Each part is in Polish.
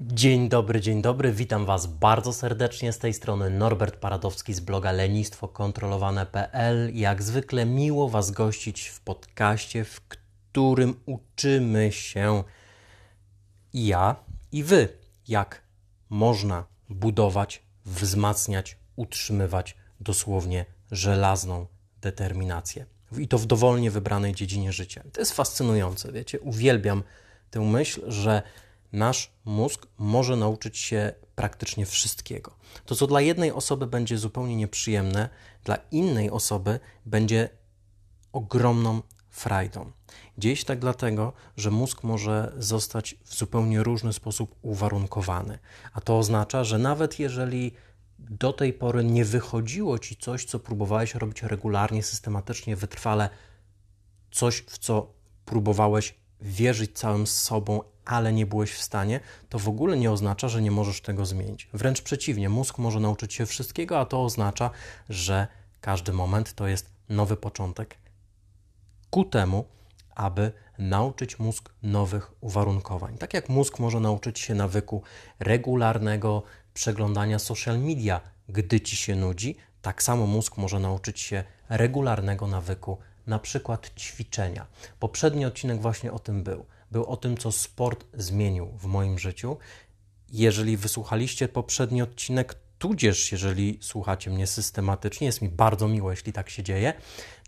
Dzień dobry, dzień dobry. Witam Was bardzo serdecznie z tej strony Norbert Paradowski z bloga lenistwokontrolowane.pl. Jak zwykle miło Was gościć w podcaście, w którym uczymy się ja, i Wy, jak można budować, wzmacniać, utrzymywać dosłownie żelazną determinację. I to w dowolnie wybranej dziedzinie życia. To jest fascynujące, wiecie. Uwielbiam tę myśl, że nasz mózg może nauczyć się praktycznie wszystkiego. To, co dla jednej osoby będzie zupełnie nieprzyjemne, dla innej osoby będzie ogromną frajdą. Dzieje się tak dlatego, że mózg może zostać w zupełnie różny sposób uwarunkowany. A to oznacza, że nawet jeżeli do tej pory nie wychodziło ci coś, co próbowałeś robić regularnie, systematycznie, wytrwale, coś, w co próbowałeś wierzyć całym sobą, ale nie byłeś w stanie, to w ogóle nie oznacza, że nie możesz tego zmienić. Wręcz przeciwnie, mózg może nauczyć się wszystkiego, a to oznacza, że każdy moment to jest nowy początek ku temu, aby nauczyć mózg nowych uwarunkowań. Tak jak mózg może nauczyć się nawyku regularnego przeglądania social media, gdy ci się nudzi, tak samo mózg może nauczyć się regularnego nawyku, na przykład ćwiczenia. Poprzedni odcinek właśnie o tym był. Był o tym, co sport zmienił w moim życiu. Jeżeli wysłuchaliście poprzedni odcinek, tudzież jeżeli słuchacie mnie systematycznie, jest mi bardzo miło, jeśli tak się dzieje,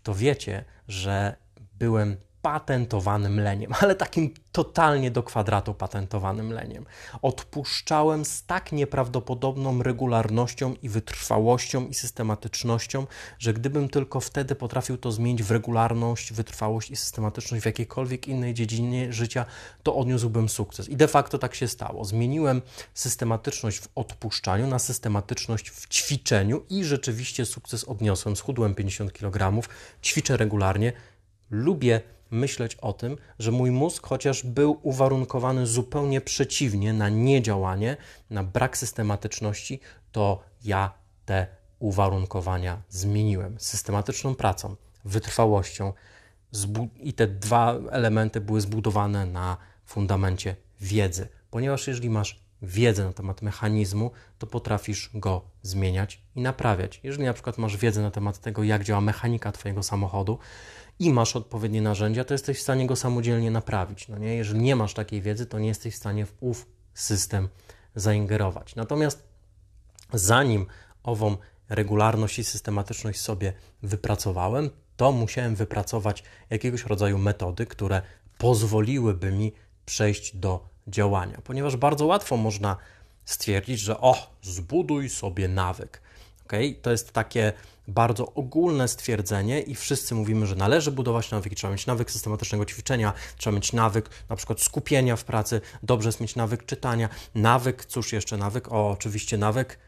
to wiecie, że byłem patentowanym leniem, ale takim totalnie do kwadratu patentowanym leniem. Odpuszczałem z tak nieprawdopodobną regularnością i wytrwałością i systematycznością, że gdybym tylko wtedy potrafił to zmienić w regularność, wytrwałość i systematyczność w jakiejkolwiek innej dziedzinie życia, to odniósłbym sukces. I de facto tak się stało. Zmieniłem systematyczność w odpuszczaniu na systematyczność w ćwiczeniu i rzeczywiście sukces odniosłem. Schudłem 50 kg, ćwiczę regularnie, lubię myśleć o tym, że mój mózg, chociaż był uwarunkowany zupełnie przeciwnie na niedziałanie, na brak systematyczności, to ja te uwarunkowania zmieniłem systematyczną pracą, wytrwałością i te dwa elementy były zbudowane na fundamencie wiedzy, ponieważ jeżeli masz wiedzę na temat mechanizmu, to potrafisz go zmieniać i naprawiać. Jeżeli na przykład masz wiedzę na temat tego, jak działa mechanika Twojego samochodu, i masz odpowiednie narzędzia, to jesteś w stanie go samodzielnie naprawić. No nie? Jeżeli nie masz takiej wiedzy, to nie jesteś w stanie w ów system zaingerować. Natomiast zanim ową regularność i systematyczność sobie wypracowałem, to musiałem wypracować jakiegoś rodzaju metody, które pozwoliłyby mi przejść do działania, ponieważ bardzo łatwo można stwierdzić, że o, zbuduj sobie nawyk. Okay? To jest takie bardzo ogólne stwierdzenie i wszyscy mówimy, że należy budować nawyki, trzeba mieć nawyk systematycznego ćwiczenia, trzeba mieć nawyk na przykład skupienia w pracy, dobrze jest mieć nawyk czytania, nawyk, cóż jeszcze nawyk? O, oczywiście nawyk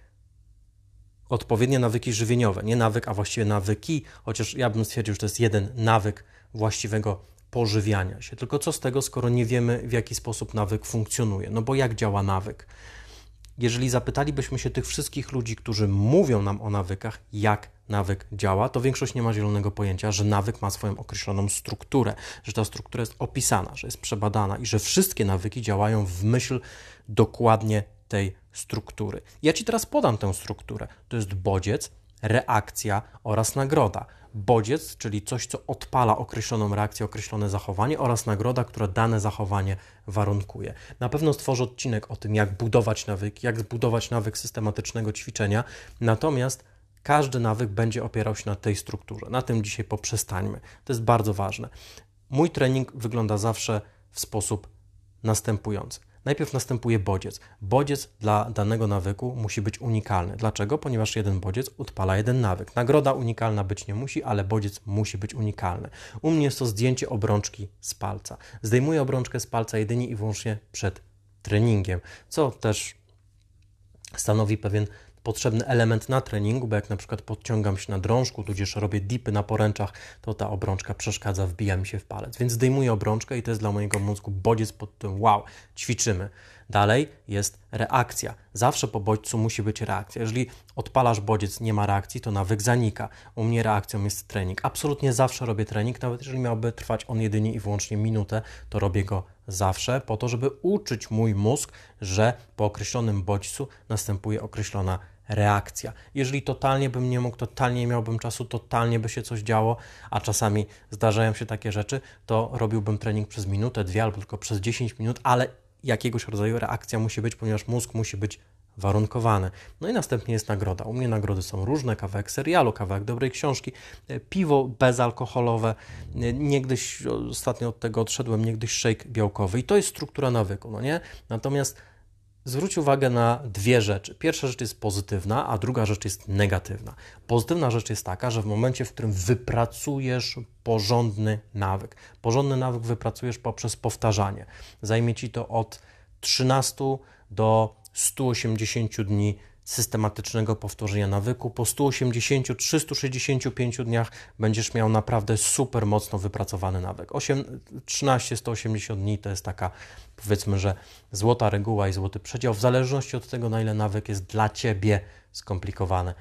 odpowiednie nawyki żywieniowe, nie nawyk, a właściwie nawyki, chociaż ja bym stwierdził, że to jest jeden nawyk właściwego pożywiania się. Tylko co z tego, skoro nie wiemy, w jaki sposób nawyk funkcjonuje? No bo jak działa nawyk? Jeżeli zapytalibyśmy się tych wszystkich ludzi, którzy mówią nam o nawykach, jak nawyk działa, to większość nie ma zielonego pojęcia, że nawyk ma swoją określoną strukturę, że ta struktura jest opisana, że jest przebadana i że wszystkie nawyki działają w myśl dokładnie tej struktury. Ja Ci teraz podam tę strukturę. To jest bodziec, reakcja oraz nagroda bodziec, czyli coś, co odpala określoną reakcję, określone zachowanie oraz nagroda, która dane zachowanie warunkuje. Na pewno stworzę odcinek o tym, jak budować nawyk, jak zbudować nawyk systematycznego ćwiczenia, natomiast każdy nawyk będzie opierał się na tej strukturze. Na tym dzisiaj poprzestańmy. To jest bardzo ważne. Mój trening wygląda zawsze w sposób następujący. Najpierw następuje bodziec. Bodziec dla danego nawyku musi być unikalny. Dlaczego? Ponieważ jeden bodziec odpala jeden nawyk. Nagroda unikalna być nie musi, ale bodziec musi być unikalny. U mnie jest to zdjęcie obrączki z palca. Zdejmuję obrączkę z palca jedynie i wyłącznie przed treningiem, co też stanowi pewien potrzebny element na treningu, bo jak na przykład podciągam się na drążku, tudzież robię dipy na poręczach, to ta obrączka przeszkadza, wbija mi się w palec. Więc zdejmuję obrączkę i to jest dla mojego mózgu bodziec pod tym wow, ćwiczymy. Dalej jest reakcja. Zawsze po bodźcu musi być reakcja. Jeżeli odpalasz bodziec, nie ma reakcji, to nawyk zanika. U mnie reakcją jest trening. Absolutnie zawsze robię trening, nawet jeżeli miałby trwać on jedynie i wyłącznie minutę, to robię go zawsze po to, żeby uczyć mój mózg, że po określonym bodźcu następuje określona reakcja. Jeżeli totalnie bym nie mógł, totalnie nie miałbym czasu, totalnie by się coś działo, a czasami zdarzają się takie rzeczy, to robiłbym trening przez minutę, dwie albo tylko przez 10 minut, ale jakiegoś rodzaju reakcja musi być, ponieważ mózg musi być warunkowany. No i następnie jest nagroda. U mnie nagrody są różne, kawałek serialu, kawałek dobrej książki, e, piwo bezalkoholowe, e, niegdyś, ostatnio od tego odszedłem, niegdyś shake białkowy i to jest struktura nawyku, no nie? Natomiast zwróć uwagę na dwie rzeczy. Pierwsza rzecz jest pozytywna, a druga rzecz jest negatywna. Pozytywna rzecz jest taka, że w momencie, w którym wypracujesz porządny nawyk, porządny nawyk wypracujesz poprzez powtarzanie. Zajmie ci to od 13 do 180 dni systematycznego powtórzenia nawyku. Po 180-365 dniach będziesz miał naprawdę super mocno wypracowany nawyk. 13-180 dni to jest taka, powiedzmy, że złota reguła i złoty przedział, w zależności od tego, na ile nawyk jest dla ciebie skomplikowany.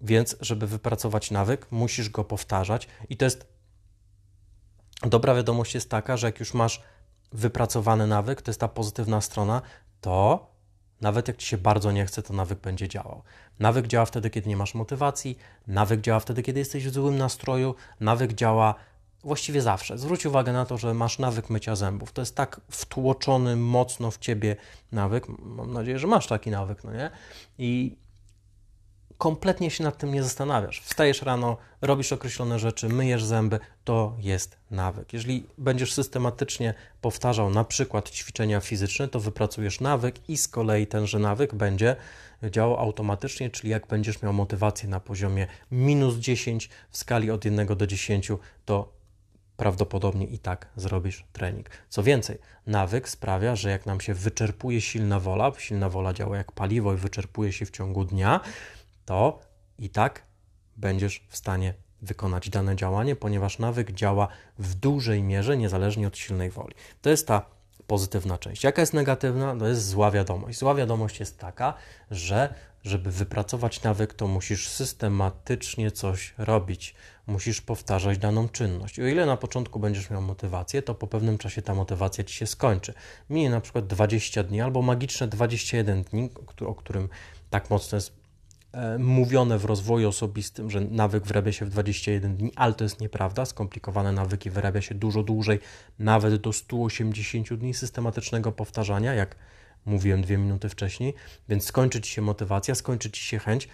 Więc, żeby wypracować nawyk, musisz go powtarzać, i to jest dobra wiadomość jest taka, że jak już masz wypracowany nawyk, to jest ta pozytywna strona, to nawet jak ci się bardzo nie chce, to nawyk będzie działał. Nawyk działa wtedy, kiedy nie masz motywacji, nawyk działa wtedy, kiedy jesteś w złym nastroju, nawyk działa właściwie zawsze. Zwróć uwagę na to, że masz nawyk mycia zębów. To jest tak wtłoczony mocno w ciebie nawyk. Mam nadzieję, że masz taki nawyk, no nie? I kompletnie się nad tym nie zastanawiasz. Wstajesz rano, robisz określone rzeczy, myjesz zęby, to jest nawyk. Jeżeli będziesz systematycznie powtarzał na przykład ćwiczenia fizyczne, to wypracujesz nawyk i z kolei tenże nawyk będzie działał automatycznie, czyli jak będziesz miał motywację na poziomie minus 10 w skali od 1 do 10, to prawdopodobnie i tak zrobisz trening. Co więcej, nawyk sprawia, że jak nam się wyczerpuje silna wola, silna wola działa jak paliwo i wyczerpuje się w ciągu dnia, to i tak będziesz w stanie wykonać dane działanie, ponieważ nawyk działa w dużej mierze niezależnie od silnej woli. To jest ta pozytywna część. Jaka jest negatywna? To jest zła wiadomość. Zła wiadomość jest taka, że żeby wypracować nawyk, to musisz systematycznie coś robić. Musisz powtarzać daną czynność. O ile na początku będziesz miał motywację, to po pewnym czasie ta motywacja ci się skończy. Minie na przykład 20 dni albo magiczne 21 dni, o którym tak mocno jest mówione w rozwoju osobistym, że nawyk wyrabia się w 21 dni, ale to jest nieprawda. Skomplikowane nawyki wyrabia się dużo dłużej, nawet do 180 dni systematycznego powtarzania, jak mówiłem dwie minuty wcześniej, więc skończy ci się motywacja, skończy ci się chęć,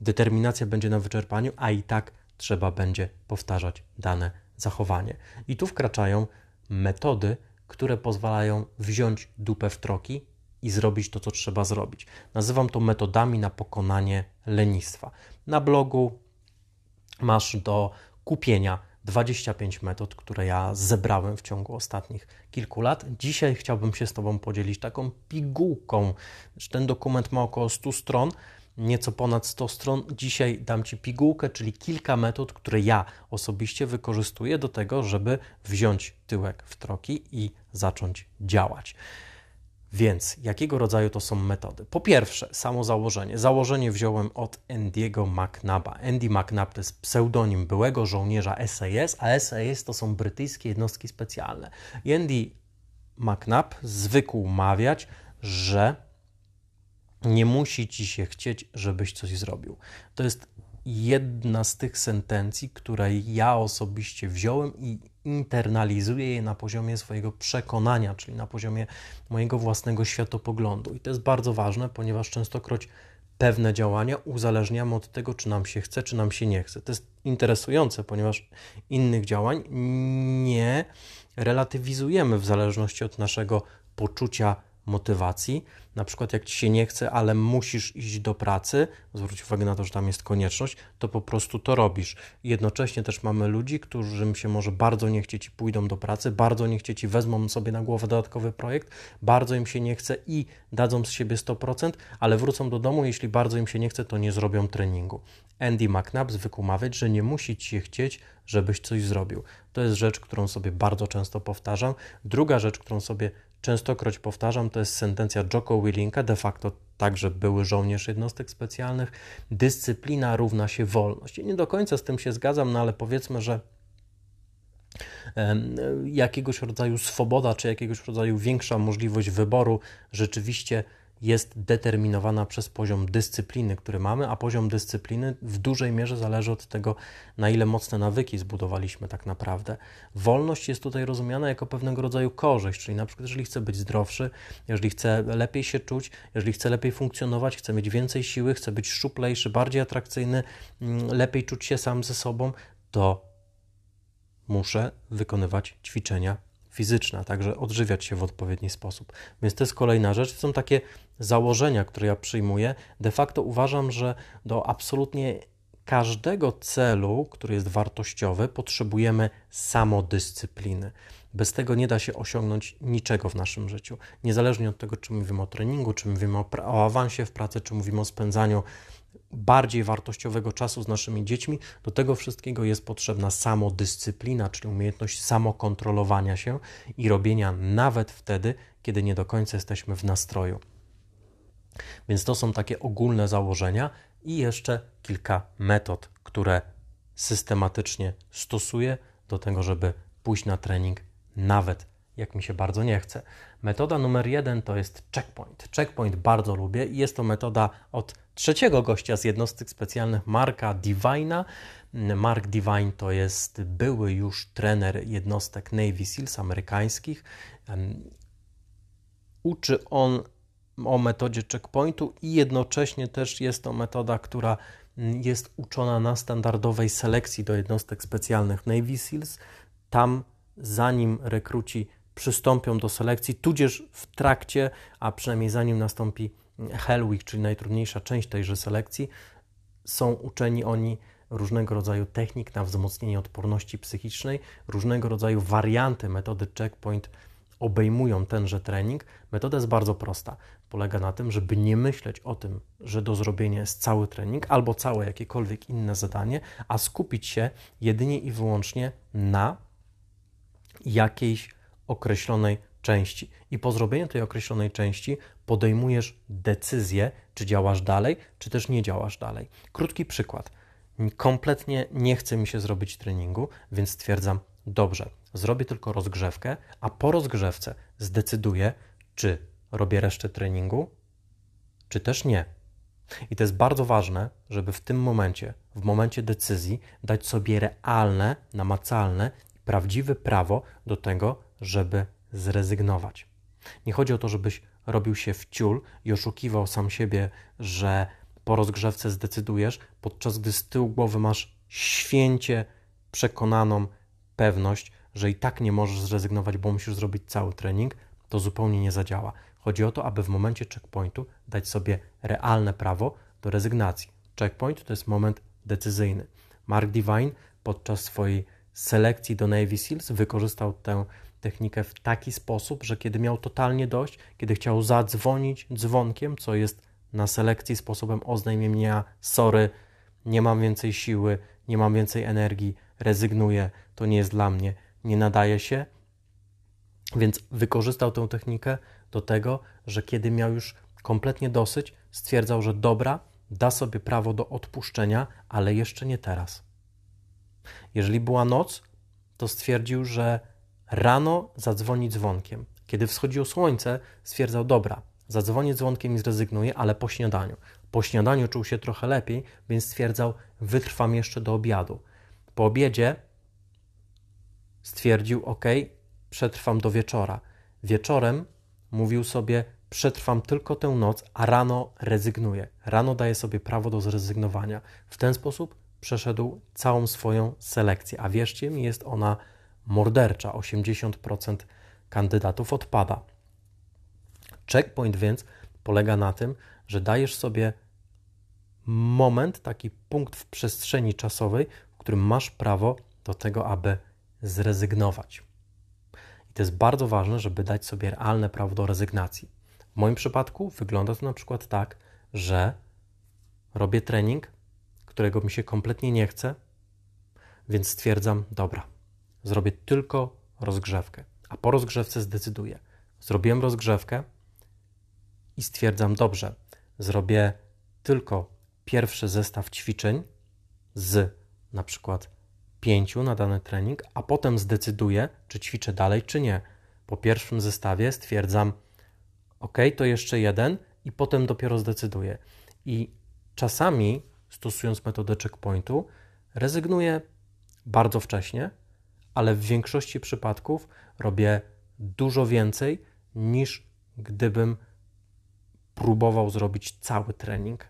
determinacja będzie na wyczerpaniu, a i tak trzeba będzie powtarzać dane zachowanie. I tu wkraczają metody, które pozwalają wziąć dupę w troki i zrobić to, co trzeba zrobić. Nazywam to metodami na pokonanie lenistwa. Na blogu masz do kupienia 25 metod, które ja zebrałem w ciągu ostatnich kilku lat. Dzisiaj chciałbym się z Tobą podzielić taką pigułką. Ten dokument ma około 100 stron, nieco ponad 100 stron. Dzisiaj dam Ci pigułkę, czyli kilka metod, które ja osobiście wykorzystuję do tego, żeby wziąć tyłek w troki i zacząć działać. Więc jakiego rodzaju to są metody? Po pierwsze, samo założenie. Założenie wziąłem od Andy'ego McNaba. Andy McNab to jest pseudonim byłego żołnierza SAS, a SAS to są brytyjskie jednostki specjalne. I Andy McNab zwykł mawiać, że nie musi ci się chcieć, żebyś coś zrobił. To jest jedna z tych sentencji, które ja osobiście wziąłem i internalizuję je na poziomie swojego przekonania, czyli na poziomie mojego własnego światopoglądu. I to jest bardzo ważne, ponieważ częstokroć pewne działania uzależniamy od tego, czy nam się chce, czy nam się nie chce. To jest interesujące, ponieważ innych działań nie relatywizujemy w zależności od naszego poczucia motywacji. Na przykład, jak ci się nie chce, ale musisz iść do pracy, zwróć uwagę na to, że tam jest konieczność, to po prostu to robisz. Jednocześnie też mamy ludzi, którym się może bardzo nie chcieć i pójdą do pracy, bardzo nie chcieć i wezmą sobie na głowę dodatkowy projekt, bardzo im się nie chce i dadzą z siebie 100%, ale wrócą do domu, jeśli bardzo im się nie chce, to nie zrobią treningu. Andy McNabb zwykł mawiać, że nie musi ci się chcieć, żebyś coś zrobił. To jest rzecz, którą sobie bardzo często powtarzam. Druga rzecz, którą sobie częstokroć powtarzam, to jest sentencja Jocko Willinka, de facto także były żołnierz jednostek specjalnych. Dyscyplina równa się wolność. I nie do końca z tym się zgadzam, no ale powiedzmy, że jakiegoś rodzaju swoboda, czy jakiegoś rodzaju większa możliwość wyboru rzeczywiście jest determinowana przez poziom dyscypliny, który mamy, a poziom dyscypliny w dużej mierze zależy od tego, na ile mocne nawyki zbudowaliśmy tak naprawdę. Wolność jest tutaj rozumiana jako pewnego rodzaju korzyść, czyli na przykład jeżeli chcę być zdrowszy, jeżeli chcę lepiej się czuć, jeżeli chcę lepiej funkcjonować, chcę mieć więcej siły, chcę być szczuplejszy, bardziej atrakcyjny, mm, lepiej czuć się sam ze sobą, to muszę wykonywać ćwiczenia fizyczne, a także odżywiać się w odpowiedni sposób. Więc to jest kolejna rzecz. Są takie założenia, które ja przyjmuję. De facto uważam, że do absolutnie każdego celu, który jest wartościowy, potrzebujemy samodyscypliny. Bez tego nie da się osiągnąć niczego w naszym życiu. Niezależnie od tego, czy mówimy o treningu, czy mówimy o, o awansie w pracy, czy mówimy o spędzaniu bardziej wartościowego czasu z naszymi dziećmi, do tego wszystkiego jest potrzebna samodyscyplina, czyli umiejętność samokontrolowania się i robienia nawet wtedy, kiedy nie do końca jesteśmy w nastroju. Więc to są takie ogólne założenia i jeszcze kilka metod, które systematycznie stosuję do tego, żeby pójść na trening nawet jak mi się bardzo nie chce. Metoda numer jeden to jest checkpoint. Checkpoint bardzo lubię i jest to metoda od trzeciego gościa z jednostek specjalnych, Marka Divina. Mark Divine to jest były już trener jednostek Navy SEALs amerykańskich. Uczy on o metodzie checkpointu i jednocześnie też jest to metoda, która jest uczona na standardowej selekcji do jednostek specjalnych Navy SEALs. Tam, zanim rekruci przystąpią do selekcji, tudzież w trakcie, a przynajmniej zanim nastąpi Hell Week, czyli najtrudniejsza część tejże selekcji, są uczeni oni różnego rodzaju technik na wzmocnienie odporności psychicznej, różnego rodzaju warianty metody checkpoint obejmują tenże trening. Metoda jest bardzo prosta. Polega na tym, żeby nie myśleć o tym, że do zrobienia jest cały trening albo całe jakiekolwiek inne zadanie, a skupić się jedynie i wyłącznie na jakiejś określonej części. I po zrobieniu tej określonej części podejmujesz decyzję, czy działasz dalej, czy też nie działasz dalej. Krótki przykład. Kompletnie nie chce mi się zrobić treningu, więc stwierdzam, dobrze, zrobię tylko rozgrzewkę, a po rozgrzewce zdecyduję, czy robię resztę treningu, czy też nie. I to jest bardzo ważne, żeby w tym momencie, w momencie decyzji, dać sobie realne, namacalne, prawdziwe prawo do tego, żeby zrezygnować. Nie chodzi o to, żebyś robił się w ciul i oszukiwał sam siebie, że po rozgrzewce zdecydujesz, podczas gdy z tyłu głowy masz święcie przekonaną pewność, że i tak nie możesz zrezygnować, bo musisz zrobić cały trening, to zupełnie nie zadziała. Chodzi o to, aby w momencie checkpointu dać sobie realne prawo do rezygnacji. Checkpoint to jest moment decyzyjny. Mark Divine podczas swojej selekcji do Navy SEALs wykorzystał tę technikę w taki sposób, że kiedy miał totalnie dość, kiedy chciał zadzwonić dzwonkiem, co jest na selekcji sposobem oznajmienia sorry, nie mam więcej siły, nie mam więcej energii, rezygnuję, to nie jest dla mnie, nie nadaje się. Więc wykorzystał tę technikę do tego, że kiedy miał już kompletnie dosyć, stwierdzał, że dobra, da sobie prawo do odpuszczenia, ale jeszcze nie teraz. Jeżeli była noc, to stwierdził, że rano zadzwoni dzwonkiem. Kiedy wschodziło słońce, stwierdzał: Dobra, zadzwonię dzwonkiem i zrezygnuję, ale po śniadaniu. Po śniadaniu czuł się trochę lepiej, więc stwierdzał: Wytrwam jeszcze do obiadu. Po obiedzie stwierdził: OK, przetrwam do wieczora. Wieczorem mówił sobie: Przetrwam tylko tę noc, a rano rezygnuję. Rano daje sobie prawo do zrezygnowania. W ten sposób przeszedł całą swoją selekcję, a wierzcie mi, jest ona mordercza. 80% kandydatów odpada. Checkpoint więc polega na tym, że dajesz sobie moment, taki punkt w przestrzeni czasowej, w którym masz prawo do tego, aby zrezygnować. I to jest bardzo ważne, żeby dać sobie realne prawo do rezygnacji. W moim przypadku wygląda to na przykład tak, że robię trening, którego mi się kompletnie nie chce, więc stwierdzam, dobra, zrobię tylko rozgrzewkę, a po rozgrzewce zdecyduję. Zrobiłem rozgrzewkę i stwierdzam, dobrze, zrobię tylko pierwszy zestaw ćwiczeń z na przykład pięciu na dany trening, a potem zdecyduję, czy ćwiczę dalej, czy nie. Po pierwszym zestawie stwierdzam, ok, to jeszcze jeden, i potem dopiero zdecyduję. I czasami, stosując metodę checkpointu, rezygnuję bardzo wcześnie, ale w większości przypadków robię dużo więcej niż gdybym próbował zrobić cały trening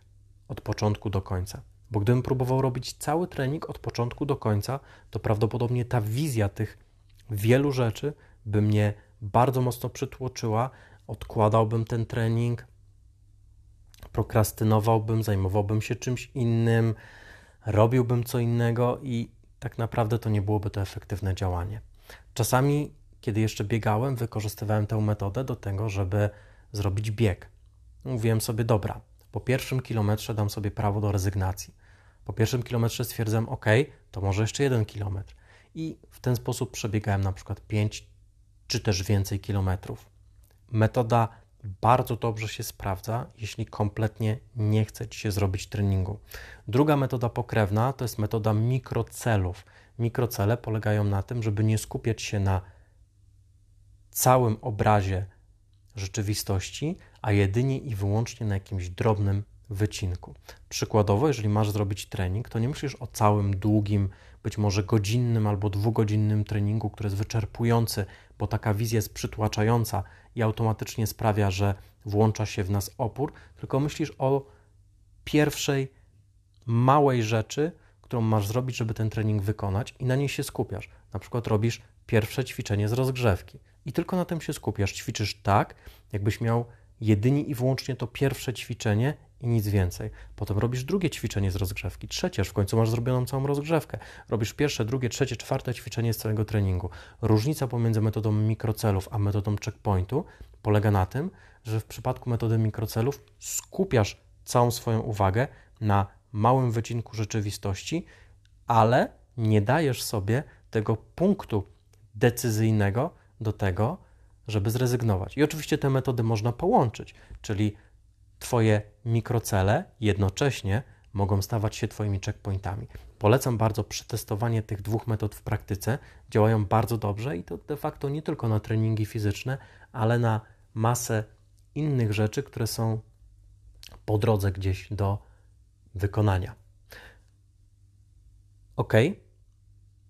od początku do końca. Bo gdybym próbował robić cały trening od początku do końca, to prawdopodobnie ta wizja tych wielu rzeczy by mnie bardzo mocno przytłoczyła, odkładałbym ten trening, prokrastynowałbym, zajmowałbym się czymś innym, robiłbym co innego i tak naprawdę to nie byłoby to efektywne działanie. Czasami, kiedy jeszcze biegałem, wykorzystywałem tę metodę do tego, żeby zrobić bieg. Mówiłem sobie, dobra, po pierwszym kilometrze dam sobie prawo do rezygnacji. Po pierwszym kilometrze stwierdzam, ok, to może jeszcze jeden kilometr. I w ten sposób przebiegałem na przykład 5 czy też więcej kilometrów. Metoda bardzo dobrze się sprawdza, jeśli kompletnie nie chce Ci się zrobić treningu. Druga metoda pokrewna to jest metoda mikrocelów. Mikrocele polegają na tym, żeby nie skupiać się na całym obrazie rzeczywistości, a jedynie i wyłącznie na jakimś drobnym wycinku. Przykładowo, jeżeli masz zrobić trening, to nie myślisz o całym długim, być może godzinnym albo dwugodzinnym treningu, który jest wyczerpujący, bo taka wizja jest przytłaczająca i automatycznie sprawia, że włącza się w nas opór, tylko myślisz o pierwszej małej rzeczy, którą masz zrobić, żeby ten trening wykonać i na niej się skupiasz. Na przykład robisz pierwsze ćwiczenie z rozgrzewki i tylko na tym się skupiasz. Ćwiczysz tak, jakbyś miał jedynie i wyłącznie to pierwsze ćwiczenie i nic więcej. Potem robisz drugie ćwiczenie z rozgrzewki, trzecie, w końcu masz zrobioną całą rozgrzewkę. Robisz pierwsze, drugie, trzecie, czwarte ćwiczenie z całego treningu. Różnica pomiędzy metodą mikrocelów a metodą checkpointu polega na tym, że w przypadku metody mikrocelów skupiasz całą swoją uwagę na małym wycinku rzeczywistości, ale nie dajesz sobie tego punktu decyzyjnego do tego, żeby zrezygnować. I oczywiście te metody można połączyć, czyli Twoje mikrocele jednocześnie mogą stawać się Twoimi checkpointami. Polecam bardzo przetestowanie tych dwóch metod w praktyce. Działają bardzo dobrze i to de facto nie tylko na treningi fizyczne, ale na masę innych rzeczy, które są po drodze gdzieś do wykonania. Ok,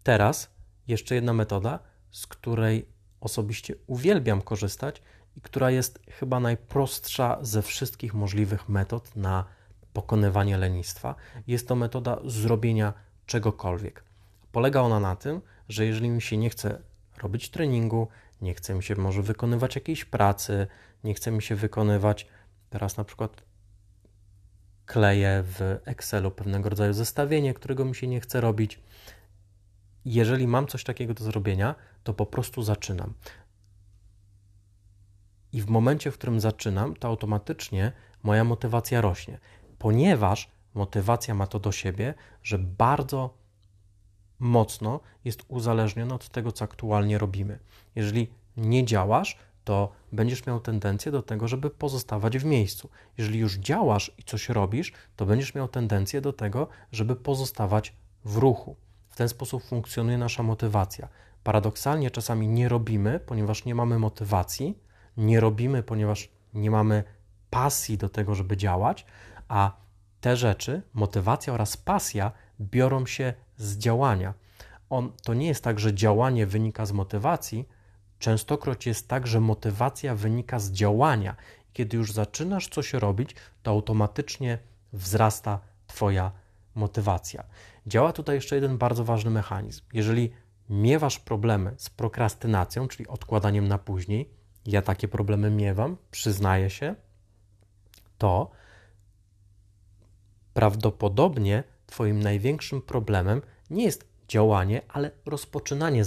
teraz jeszcze jedna metoda, z której osobiście uwielbiam korzystać i która jest chyba najprostsza ze wszystkich możliwych metod na pokonywanie lenistwa. Jest to metoda zrobienia czegokolwiek. Polega ona na tym, że jeżeli mi się nie chce robić treningu, nie chce mi się może wykonywać jakiejś pracy, nie chce mi się wykonywać teraz na przykład kleję w Excelu pewnego rodzaju zestawienie, którego mi się nie chce robić. Jeżeli mam coś takiego do zrobienia, to po prostu zaczynam. I w momencie, w którym zaczynam, to automatycznie moja motywacja rośnie, ponieważ motywacja ma to do siebie, że bardzo mocno jest uzależniona od tego, co aktualnie robimy. Jeżeli nie działasz, to będziesz miał tendencję do tego, żeby pozostawać w miejscu. Jeżeli już działasz i coś robisz, to będziesz miał tendencję do tego, żeby pozostawać w ruchu. W ten sposób funkcjonuje nasza motywacja. Paradoksalnie czasami nie robimy, ponieważ nie mamy motywacji, nie robimy, ponieważ nie mamy pasji do tego, żeby działać, a te rzeczy, motywacja oraz pasja biorą się z działania. On, to nie jest tak, że działanie wynika z motywacji, częstokroć jest tak, że motywacja wynika z działania. Kiedy już zaczynasz coś robić, to automatycznie wzrasta Twoja motywacja. Działa tutaj jeszcze jeden bardzo ważny mechanizm. Jeżeli miewasz problemy z prokrastynacją, czyli odkładaniem na później, ja takie problemy miewam, przyznaję się, to prawdopodobnie Twoim największym problemem nie jest działanie, ale rozpoczynanie,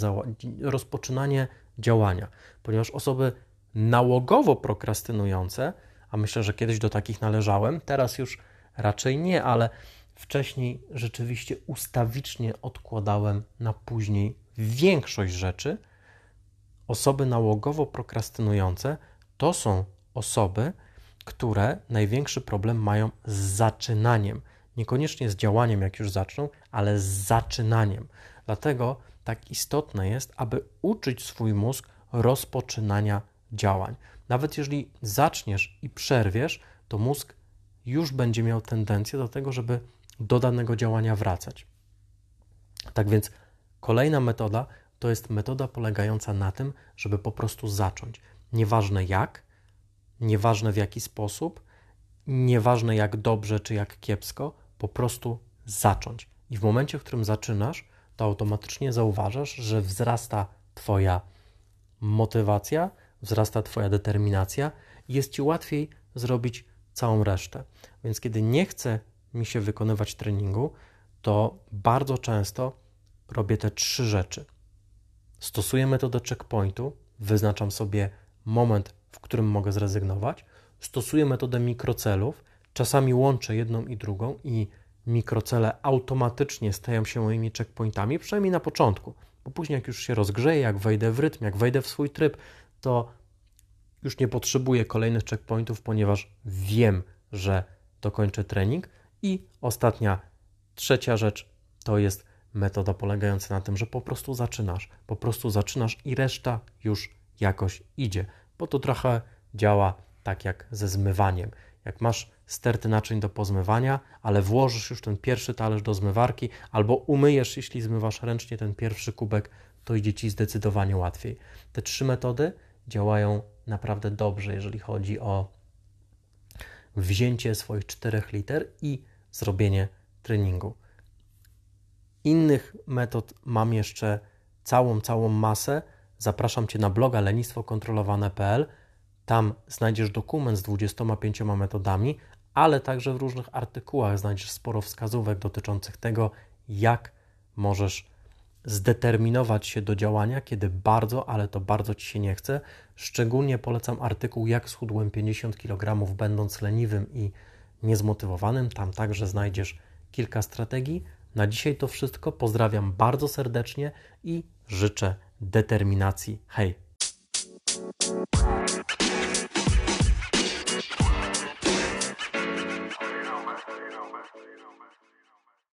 rozpoczynanie działania, ponieważ osoby nałogowo prokrastynujące, a myślę, że kiedyś do takich należałem, teraz już raczej nie, ale wcześniej rzeczywiście ustawicznie odkładałem na później większość rzeczy. Osoby nałogowo prokrastynujące to są osoby, które największy problem mają z zaczynaniem. Niekoniecznie z działaniem, jak już zaczną, ale z zaczynaniem. Dlatego tak istotne jest, aby uczyć swój mózg rozpoczynania działań. Nawet jeżeli zaczniesz i przerwiesz, to mózg już będzie miał tendencję do tego, żeby do danego działania wracać. Tak więc kolejna metoda to jest metoda polegająca na tym, żeby po prostu zacząć. Nieważne jak, nieważne w jaki sposób, nieważne jak dobrze czy jak kiepsko, po prostu zacząć. I w momencie, w którym zaczynasz, to automatycznie zauważasz, że wzrasta Twoja motywacja, wzrasta Twoja determinacja i jest Ci łatwiej zrobić całą resztę. Więc kiedy nie chcę mi się wykonywać treningu, to bardzo często robię te trzy rzeczy. Stosuję metodę checkpointu, wyznaczam sobie moment, w którym mogę zrezygnować. Stosuję metodę mikrocelów, czasami łączę jedną i drugą i mikrocele automatycznie stają się moimi checkpointami, przynajmniej na początku, bo później jak już się rozgrzeję, jak wejdę w rytm, jak wejdę w swój tryb, to już nie potrzebuję kolejnych checkpointów, ponieważ wiem, że dokończę trening. I ostatnia, trzecia rzecz to jest metoda polegająca na tym, że po prostu zaczynasz, po prostu zaczynasz i reszta już jakoś idzie, bo to trochę działa tak jak ze zmywaniem. Jak masz sterty naczyń do pozmywania, ale włożysz już ten pierwszy talerz do zmywarki, albo umyjesz, jeśli zmywasz ręcznie ten pierwszy kubek, to idzie ci zdecydowanie łatwiej. Te trzy metody działają naprawdę dobrze, jeżeli chodzi o wzięcie swoich czterech liter i zrobienie treningu. Innych metod mam jeszcze całą, całą masę. Zapraszam Cię na bloga lenistwokontrolowane.pl. Tam znajdziesz dokument z 25 metodami, ale także w różnych artykułach znajdziesz sporo wskazówek dotyczących tego, jak możesz zdeterminować się do działania, kiedy bardzo, ale to bardzo ci się nie chce. Szczególnie polecam artykuł Jak schudłem 50 kg, będąc leniwym i niezmotywowanym. Tam także znajdziesz kilka strategii. Na dzisiaj to wszystko. Pozdrawiam bardzo serdecznie i życzę determinacji. Hej!